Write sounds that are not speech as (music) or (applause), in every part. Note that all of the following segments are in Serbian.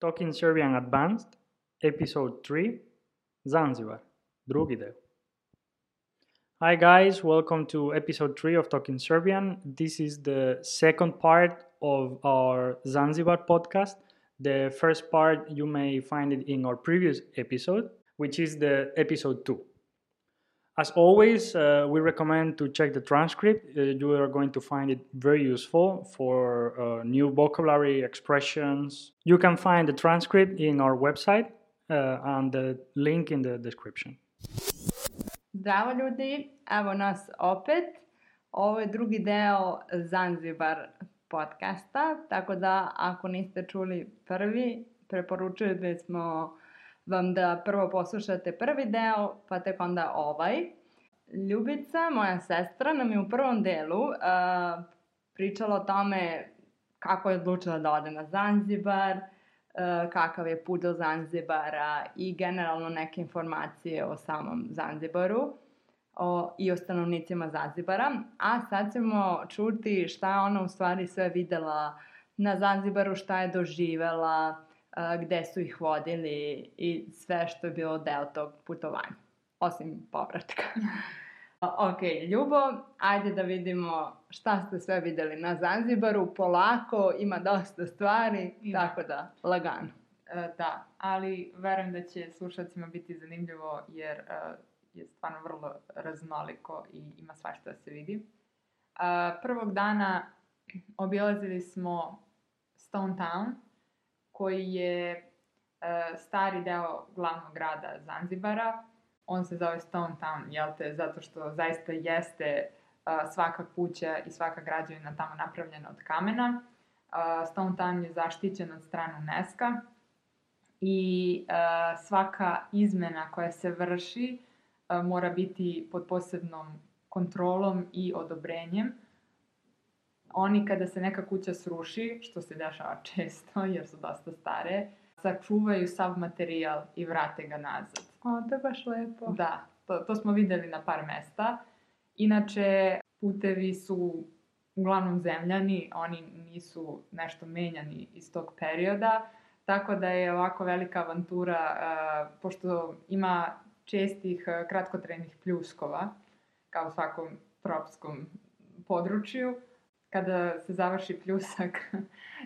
Talking Serbian Advanced, Episode 3, Zanzibar, drugi deo. Hi guys, welcome to episode 3 of Talking Serbian. This is the second part of our Zanzibar podcast. The first part you may find it in our previous episode, which is the episode 2. As always, uh, we recommend to check the transcript. Uh, you are going to find it very useful for uh, new vocabulary expressions. You can find the transcript in our website uh, and the link in the description. Zdravo ljudi, evo nas opet. Ovo je drugi deo Zanzibar podcasta, tako da ako niste čuli prvi, preporučuju da smo vam da prvo poslušate prvi deo, pa tek onda ovaj. Ljubica, moja sestra, nam je u prvom delu uh, pričala o tome kako je odlučila da ode na Zanzibar, uh, kakav je put do Zanzibara i generalno neke informacije o samom Zanzibaru o, i o stanovnicima Zanzibara. A sad ćemo čuti šta je ona u stvari sve videla na Zanzibaru, šta je doživela, gde su ih vodili i sve što je bilo deo tog putovanja. Osim povratka. (laughs) ok, Ljubo, ajde da vidimo šta ste sve videli na Zanzibaru. Polako, ima dosta stvari, ima. tako da, lagano. E, da, ali verujem da će slušalcima biti zanimljivo jer uh, je stvarno vrlo raznoliko i ima svašta da se vidi. Uh, prvog dana obilazili smo Stone Town, koji je e, stari deo glavnog grada Zanzibara. On se zove Stone Town, jel te, zato što zaista jeste e, svaka kuća i svaka građevina tamo napravljena od kamena. E, Stone Town je zaštićen od strane UNESCO i svaka izmena koja se vrši mora biti pod posebnom kontrolom i odobrenjem oni kada se neka kuća sruši, što se dešava (laughs) često jer su dosta stare, sačuvaju sav materijal i vrate ga nazad. O, to je baš lepo. Da, to, to smo videli na par mesta. Inače, putevi su uglavnom zemljani, oni nisu nešto menjani iz tog perioda, tako da je ovako velika avantura, uh, pošto ima čestih uh, kratkotrenih pljuskova, kao u svakom tropskom području, kada se završi pljusak, (laughs)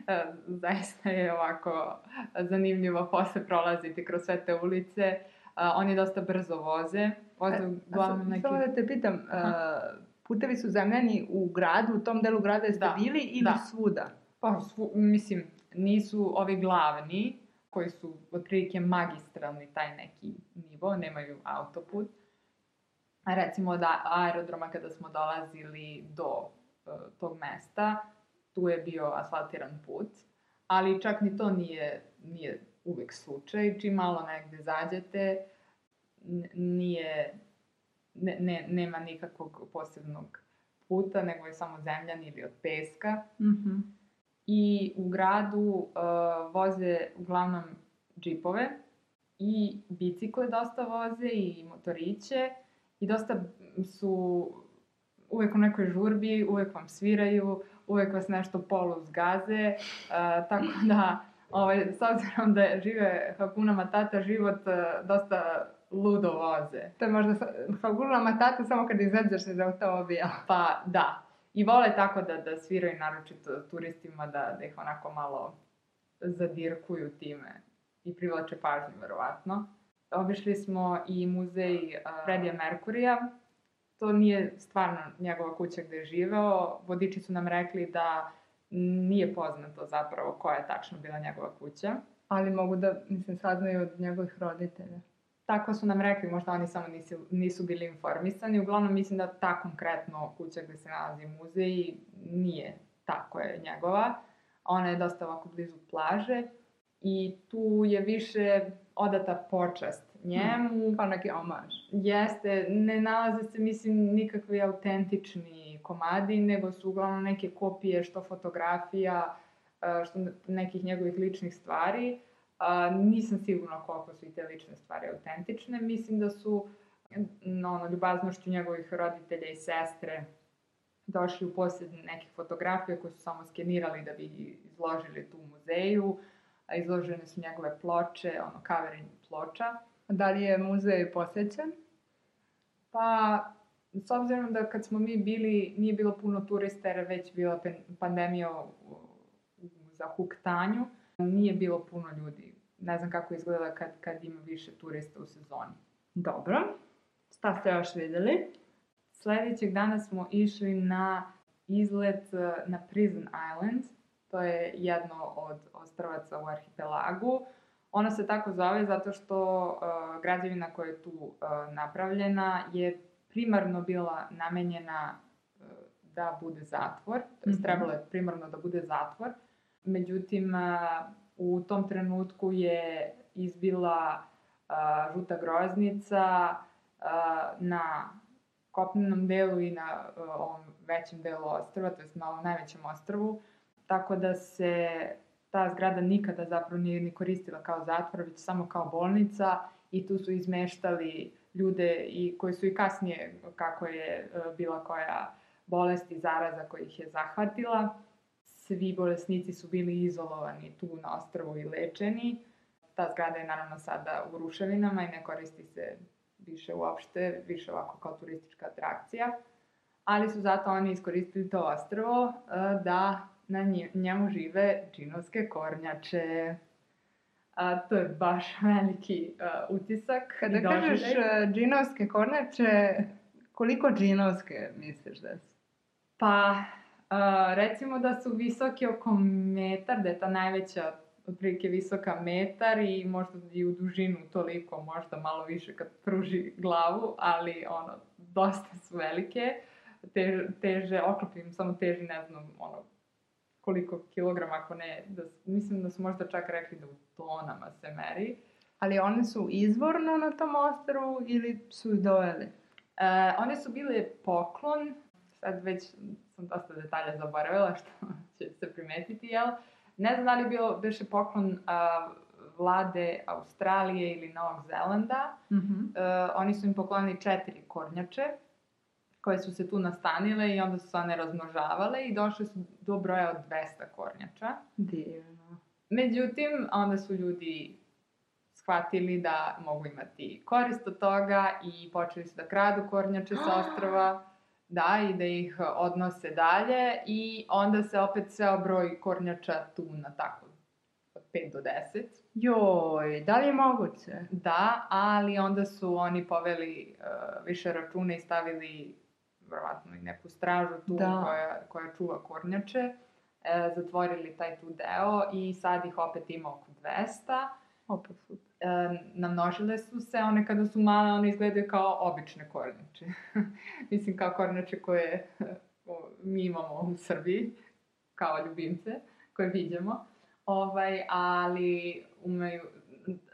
e, zaista je ovako zanimljivo posle prolaziti kroz sve te ulice. E, oni dosta brzo voze. Voze e, uglavnom neki... Samo da te pitam, uh, putevi su zemljani u gradu, u tom delu grada jeste da, bili ili da. svuda? Pa, svu, mislim, nisu ovi glavni, koji su otprilike magistralni taj neki nivo, nemaju autoput. A recimo da aerodroma kada smo dolazili do tog mesta, tu je bio asfaltiran put, ali čak ni to nije, nije uvek slučaj. Čim malo negde zađete, nije, ne, ne, nema nikakvog posebnog puta, nego je samo zemljan ili od peska. Mm -hmm. I u gradu uh, voze uglavnom džipove i bicikle dosta voze i motoriće i dosta su uvek u nekoj žurbi, uvek vam sviraju, uvek vas nešto polu zgaze, uh, (laughs) tako da, ovaj, s obzirom da žive Hakuna Matata, život uh, dosta ludo voze. To je možda Hakuna Matata samo kad izađeš iz automobila. (laughs) Pa da. I vole tako da, da sviraju naročito turistima, da, da ih onako malo zadirkuju time i privlače pažnju, verovatno. Obišli smo i muzej uh, Fredija Merkurija, to nije stvarno njegova kuća gde je živeo. Vodiči su nam rekli da nije poznato zapravo koja je tačno bila njegova kuća. Ali mogu da, mislim, saznaju od njegovih roditelja. Tako su nam rekli, možda oni samo nisu, nisu bili informisani. Uglavnom, mislim da ta konkretno kuća gde se nalazi muzej nije tako je njegova. Ona je dosta ovako blizu plaže i tu je više odata počast njemu. Pa neki omaž. Jeste, ne nalaze se, mislim, nikakvi autentični komadi, nego su uglavnom neke kopije, što fotografija, što nekih njegovih ličnih stvari. Nisam sigurna koliko su i te lične stvari autentične. Mislim da su no, ono, ljubaznošću njegovih roditelja i sestre došli u posjed nekih fotografija koje su samo skenirali da bi izložili tu u muzeju. izložene su njegove ploče, ono, kaverin ploča. Da li je muzej posećen? Pa, s obzirom da kad smo mi bili, nije bilo puno turista jer je već bila pandemija za huktanju, nije bilo puno ljudi. Ne znam kako izgleda kad, kad ima više turista u sezoni. Dobro. Šta ste još videli? Sledećeg dana smo išli na izlet eh, na Prison Island. To je jedno od ostravaca u arhipelagu. Ona se tako zove zato što uh, građevina koja je tu uh, napravljena je primarno bila namenjena uh, da bude zatvor, Mhm. jest trebalo je primarno da bude zatvor. Međutim, uh, u tom trenutku je izbila uh, žuta groznica uh, na kopnenom delu i na uh, ovom većem delu ostrva, to jest na ovom najvećem ostrvu, tako da se ta zgrada nikada zapravo nije ni koristila kao zatvor, već samo kao bolnica i tu su izmeštali ljude i koji su i kasnije, kako je uh, bila koja bolest i zaraza koja ih je zahvatila, svi bolesnici su bili izolovani tu na ostrvu i lečeni. Ta zgrada je naravno sada u ruševinama i ne koristi se više uopšte, više ovako kao turistička atrakcija. Ali su zato oni iskoristili to ostrvo uh, da na nje- njemu žive džinovske kornjače. A, to je baš veliki uh, utisak. Kada i kažeš e, džinovske kornjače, koliko džinovske misliš da su? Pa, uh, recimo da su visoki oko metar, da je ta najveća otprilike visoka metar i možda i u dužinu toliko, možda malo više kad pruži glavu, ali ono, dosta su velike, teže, teže oklop im samo teži, ne znam, ono, koliko kilograma, ako ne, da, mislim da su možda čak rekli da u tonama se meri. Ali one su izvorno na tom ostrvu ili su ih doveli? E, one su bile poklon, sad već sam dosta detalja zaboravila (laughs) što će se primetiti, jel? Ne znam da li je bio beše poklon a, vlade Australije ili Novog Zelanda. Mhm. E, oni su im poklonili četiri kornjače koje su se tu nastanile i onda su se one razmnožavale i došle su do broja od 200 kornjača. Divno. Međutim, onda su ljudi shvatili da mogu imati korist od toga i počeli su da kradu kornjače sa (gasps) ostrava, da, i da ih odnose dalje i onda se opet sveo broj kornjača tu na tako od 5 do 10. Joj, da li je moguće? Da, ali onda su oni poveli uh, više računa i stavili verovatno i neku stražu tu Da. koja, koja čuva kornjače. E, zatvorili taj tu deo i sad ih opet ima oko 200. Opet super. E, namnožile su se, one kada su male, one izgledaju kao obične kornjače. (laughs) Mislim kao kornjače koje mi imamo u Srbiji, kao ljubimce, koje vidimo. Ovaj, ali umeju,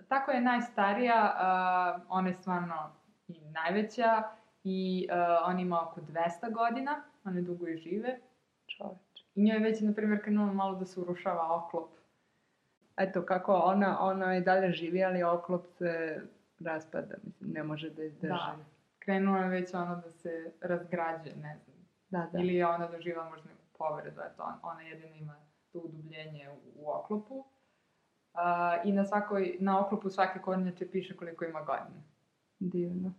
tako je najstarija, uh, ona je stvarno i najveća i uh, ona ima oko 200 godina, one dugo i žive. Čoveč. I njoj je već, na primjer, krenulo malo da se urušava oklop. Eto, kako ona, ona i dalje živi, ali oklop se raspada, mislim, ne može da izdrži. Da. Krenulo je već ono da se razgrađuje, ne znam. da. da. Ili je ona doživjela možda neku povredu, eto, on, ona jedina ima to udubljenje u, u oklopu. Uh, I na svakoj, na oklopu svake kornjače piše koliko ima godina. Divno.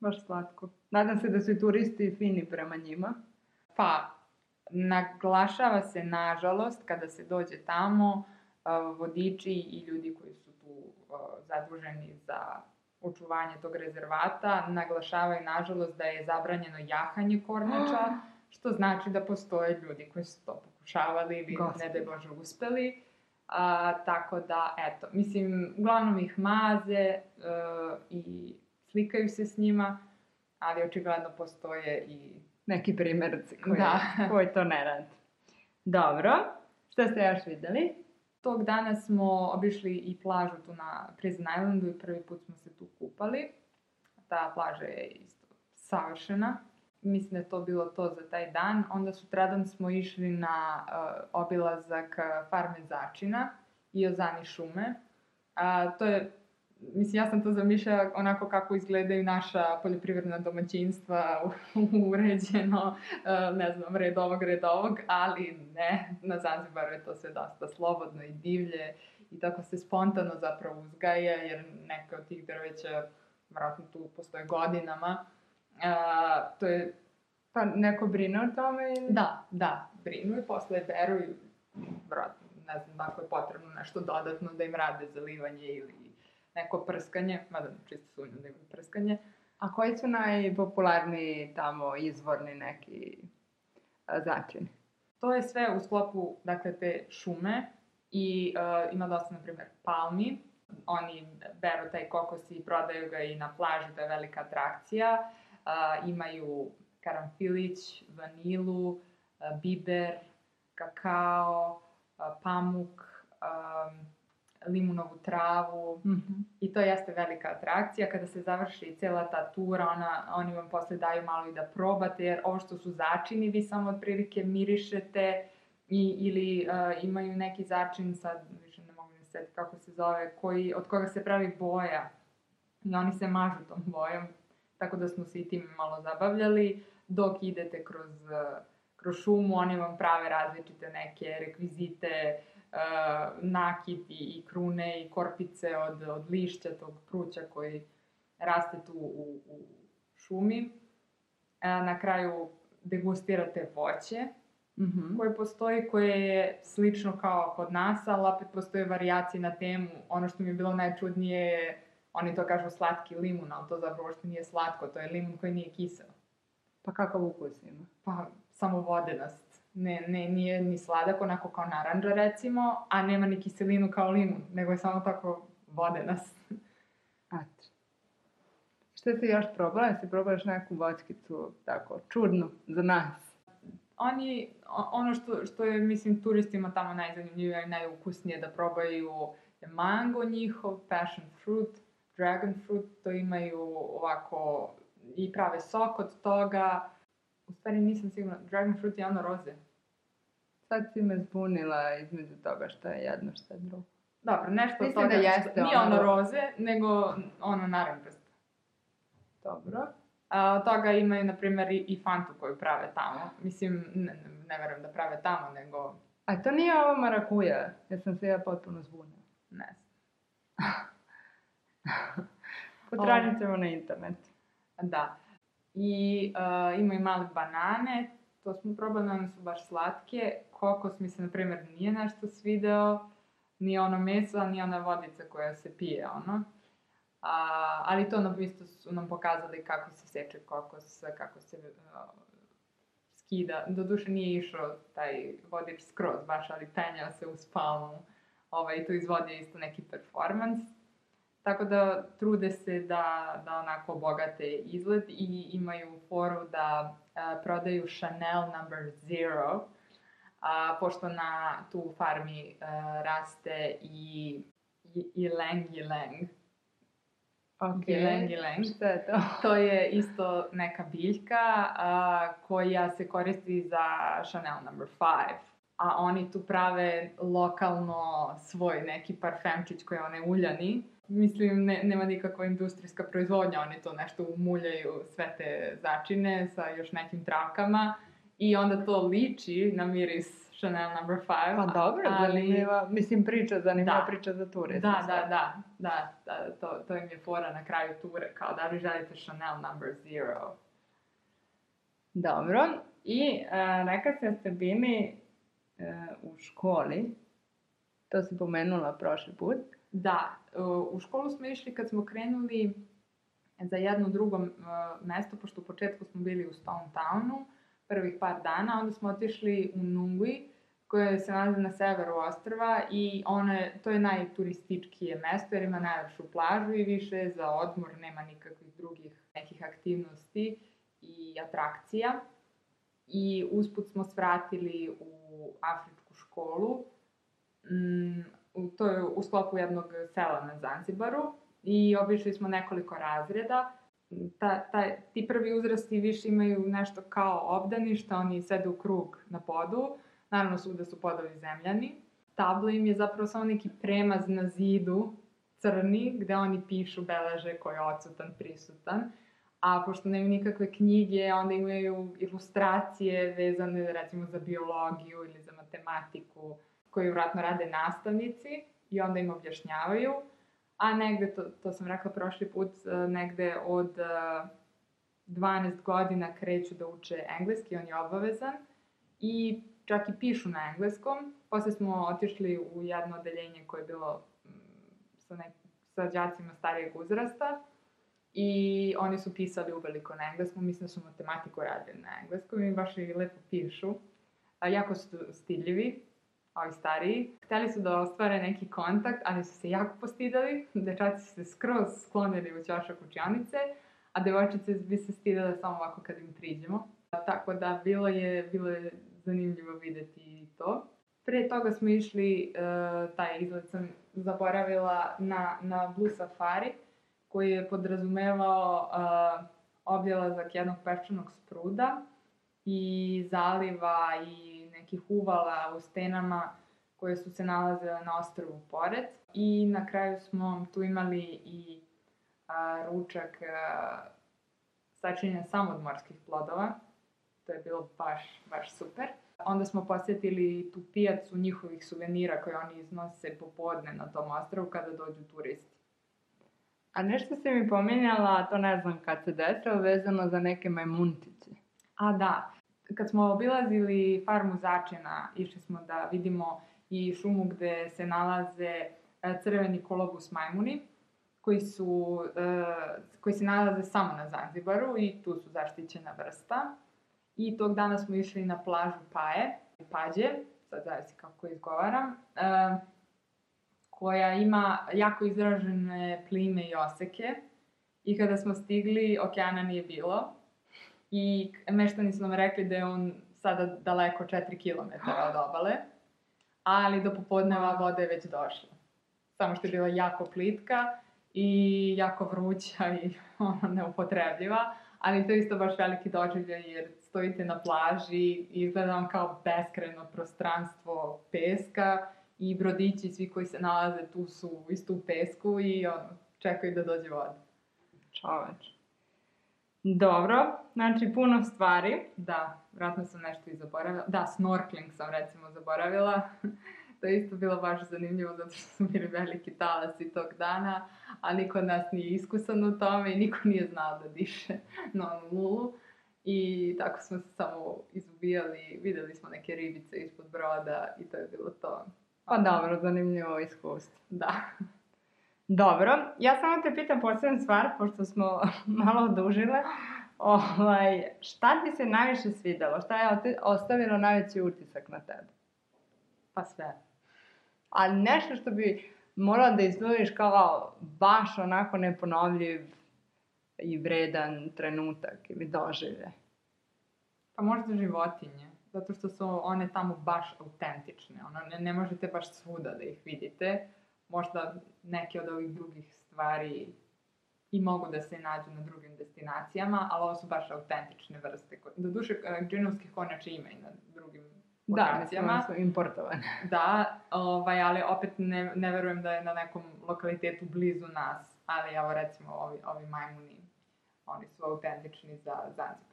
Baš slatko. Nadam se da su i turisti fini prema njima. Pa, naglašava se, nažalost, kada se dođe tamo, vodiči i ljudi koji su tu zaduženi za očuvanje tog rezervata, naglašavaju, nažalost, da je zabranjeno jahanje kornjača, (gasps) što znači da postoje ljudi koji su to pokušavali ili, ne daj Bože, uspeli. A, tako da, eto, mislim, uglavnom ih maze uh, i slikaju se s njima, ali očigledno postoje i Neki primjerci koji, Da. (laughs) koji to ne rade. Dobro. Šta ste još videli? Tog dana smo obišli i plažu tu na Prison Islandu i prvi put smo se tu kupali. Ta plaža je isto savršena. Mislim da je to bilo to za taj dan. Onda sutradan smo išli na uh, obilazak uh, farme Začina i Ozani šume. A, to je, mislim, ja sam to zamišljala onako kako izgledaju naša poljoprivredna domaćinstva, uređeno, uh, ne znam, red ovog, red ovog, ali ne, na Zanzibaru je to sve dosta slobodno i divlje i tako se spontano zapravo uzgaja, jer neke od tih drveća, vjerojatno tu postoje godinama, a, to je Pa neko brine o tome ili? Da, da, brinu i posle beru i vratno, ne znam ako je potrebno nešto dodatno da im rade zalivanje ili neko prskanje, mada čisto sumnjam da imaju prskanje. A koji su najpopularniji tamo izvorni neki začini? To je sve u sklopu, dakle, te šume i uh, ima dosta, na primjer, palmi. Oni beru taj kokos i prodaju ga i na plaži, to je velika atrakcija. Uh, imaju karamfilić, vanilu, uh, biber, kakao, uh, pamuk, um, limunovu travu Mm -hmm. i to jeste velika atrakcija. Kada se završi cela ta tura, ona, oni vam posle daju malo i da probate, jer ovo što su začini, vi samo otprilike mirišete i, ili uh, imaju neki začin, sad više ne mogu ne setiti kako se zove, koji, od koga se pravi boja i oni se mažu tom bojom, tako da smo se i tim malo zabavljali. Dok idete kroz, uh, kroz šumu, oni vam prave različite neke rekvizite, nakit i, i krune i korpice od, od lišća tog pruća koji raste tu u, u šumi. Na kraju degustirate voće Mm -hmm. koje postoji, koje je slično kao kod nas, ali opet postoje varijacije na temu. Ono što mi je bilo najčudnije je, oni to kažu slatki limun, ali to zapravo uopšte nije slatko, to je limun koji nije kiseo. Pa kakav ukus ima? Pa, samo vodenost. Ne, ne, nije ni sladak, onako kao naranđa recimo, a nema ni kiselinu kao limun, nego je samo tako vodenost. (laughs) Eto. Šta si još probala? Jesi probaš neku voćkicu tako čudnu za nas? Oni, ono što, što je, mislim, turistima tamo najzanimljivije i najukusnije da probaju je mango njihov, passion fruit, dragon fruit, to imaju ovako i prave sok od toga. U stvari nisam sigurna, dragon fruit je ono roze. Sad si me zbunila između toga šta je jedno, šta je drugo. Dobro, nešto od Mislim toga. da jeste Nije ono ono ro- roze, nego ono narančasto. Dobro. A, od toga imaju, na primjer, i, i fantu koju prave tamo. Mislim, ne, ne, ne verujem da prave tamo, nego A to nije ovo marakuja, jer sam se ja potpuno zbunila. ne znam. (laughs) Potražit ćemo na internetu. Da. I uh, ima i male banane, to smo probali, one su baš slatke. Kokos mi se, na primjer, nije nešto svideo, ni ono meso, ni ona vodica koja se pije, ono. A, ali to nam isto su nam pokazali kako se seče kokos, kako se uh, skida. Doduše nije išao taj vodič skroz baš, ali penjao se uz. Ovaj, to izvodi isto neki performans. Tako da trude se da, da onako obogate izgled i imaju foru da a, prodaju Chanel number zero, a, pošto na tu farmi a, raste i i- ylang ylang. Ok. Ylang ylang. Šta je to? (laughs) To je isto neka biljka a, koja se koristi za Chanel number 5. A oni tu prave lokalno svoj neki parfemčić koji je onaj uljani. Mislim, ne, nema nikakva industrijska proizvodnja, oni to nešto umuljaju sve te začine sa još nekim travkama i onda to liči na miris Chanel number 5. Pa dobro, ali... zanimljiva, mislim priča, zanimljiva Da. priča za turiste. Da, da, da, da, da, to, to im je fora na kraju ture, kao da li želite Chanel number zero. Dobro, i a, rekla si da ste bili e, u školi, to si pomenula prošli put. Da, u- u školu smo išli kad smo krenuli za jedno drugo uh, mesto, pošto u početku smo bili u Stone Townu, prvih par dana, onda smo otišli u Nungui, koje se nalazi na severu ostrva i ono je, to je najturističkije mesto jer ima najlepšu plažu i više za odmor nema nikakvih drugih nekih aktivnosti i atrakcija. I usput smo svratili u afričku školu, mm, to je u sklopu jednog sela na Zanzibaru i obišli smo nekoliko razreda. Ta, ta, ti prvi uzrasti više imaju nešto kao obdaništa, oni sede u krug na podu, naravno svuda su podovi zemljani. Tabla im je zapravo samo neki premaz na zidu, crni, gde oni pišu, beleže ko je odsutan, prisutan. A pošto nemaju nikakve knjige, onda imaju ilustracije vezane recimo za biologiju ili za matematiku, koju vratno rade nastavnici i onda im objašnjavaju, a negde, to, to sam rekla prošli put, e, negde od e, 12 godina kreću da uče engleski, on je obavezan, i čak i pišu na engleskom. Posle smo otišli u jedno odeljenje koje je bilo mm, sa, nek, sa đacima starijeg uzrasta i oni su pisali uveliko na engleskom, mislim da su matematiku radili na engleskom i baš i lepo pišu. A, jako su stidljivi, ovi stariji. Hteli su da ostvare neki kontakt, ali su se jako postidali. (laughs) Dečaci su se skroz sklonili u ćošak učionice, a devojčice bi se stidale samo ovako kad im priđemo. Tako da bilo je, bilo je zanimljivo videti i to. Pre toga smo išli, uh, taj izlet sam zaboravila na, na Blue Safari, koji je podrazumevao uh, jednog peščanog spruda i zaliva i nekih uvala u stenama koje su se nalazile na ostrovu pored. I na kraju smo tu imali i a, ručak a, sačinjen samo od morskih plodova. To je bilo baš, baš super. Onda smo posjetili tu pijacu njihovih suvenira koje oni iznose popodne na tom ostrovu kada dođu turisti. A nešto si mi pominjala, to ne znam kad se desilo, vezano za neke majmuntice. A da, kad smo obilazili farmu začina, išli smo da vidimo i šumu gde se nalaze e, crveni kolobus majmuni, koji, su, e, koji se nalaze samo na Zanzibaru i tu su zaštićena vrsta. I tog dana smo išli na plažu Paje, Pađe, sad zavisi kako izgovaram, e, koja ima jako izražene plime i oseke. I kada smo stigli, okeana nije bilo. I meštani su nam rekli da je on sada daleko 4 km od obale. Ali do popodneva voda je već došla. Samo što je bila jako plitka i jako vruća i (laughs) ono, neupotrebljiva. Ali to je isto baš veliki doživljaj jer stojite na plaži i izgleda vam kao beskreno prostranstvo peska i brodići svi koji se nalaze tu su isto u pesku i ono, čekaju da dođe voda. Čoveč. Dobro, znači puno stvari. Da, vratno sam nešto i zaboravila. Da, snorkling sam recimo zaboravila. (laughs) to je isto bilo baš zanimljivo zato što su bili veliki talasi tog dana, a niko od nas nije iskusan u tome i niko nije znao da diše (laughs) na onu nulu. I tako smo se samo izubijali, videli smo neke ribice ispod broda i to je bilo to. Pa dobro, zanimljivo iskustvo. Da. (laughs) Dobro, ja samo te pitam posebnu stvar, pošto smo (laughs) malo odužile. Ovaj, šta ti se najviše svidelo? Šta je ostavilo najveći utisak na tebe? Pa sve. Ali nešto što bi morala da izdvojiš kao baš onako neponovljiv i vredan trenutak ili doživlje? Pa možda životinje zato što su one tamo baš autentične. Ono, ne, ne možete baš svuda da ih vidite. Možda neke od ovih drugih stvari i mogu da se nađu na drugim destinacijama, ali ovo su baš autentične vrste. Do duše, e, džinovskih konjača ima i na drugim da, lokacijama. Da, su importovane. Da, ovaj, ali opet ne, ne verujem da je na nekom lokalitetu blizu nas, ali evo recimo ovi, ovi majmuni, oni su autentični za Zanzibar.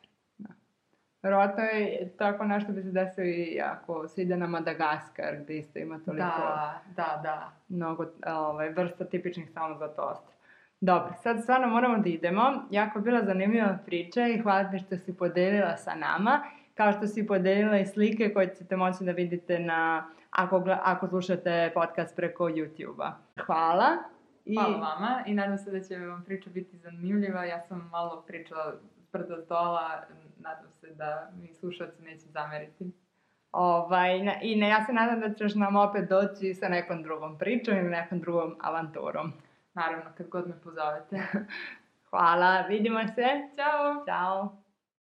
Verovatno je tako nešto bi se desilo i ako se ide na Madagaskar, gde isto ima toliko... Da, da, da. Mnogo ovaj, vrsta tipičnih samo za to ostrvo. Dobro, sad stvarno moramo da idemo. Jako bila zanimljiva priča i hvala ti što si podelila sa nama. Kao što si podelila i slike koje ćete moći da vidite na, ako, ako slušate podcast preko YouTube-a. Hvala. I... Hvala vama i nadam se da će vam priča biti zanimljiva. Ja sam malo pričala sprda dola, nadam se da mi slušalci neće zameriti. Ovaj, na, I ne, ja se nadam da ćeš nam opet doći sa nekom drugom pričom ili nekom drugom avanturom. Naravno, kad god me pozovete. (laughs) Hvala, vidimo se. Ćao! Ćao!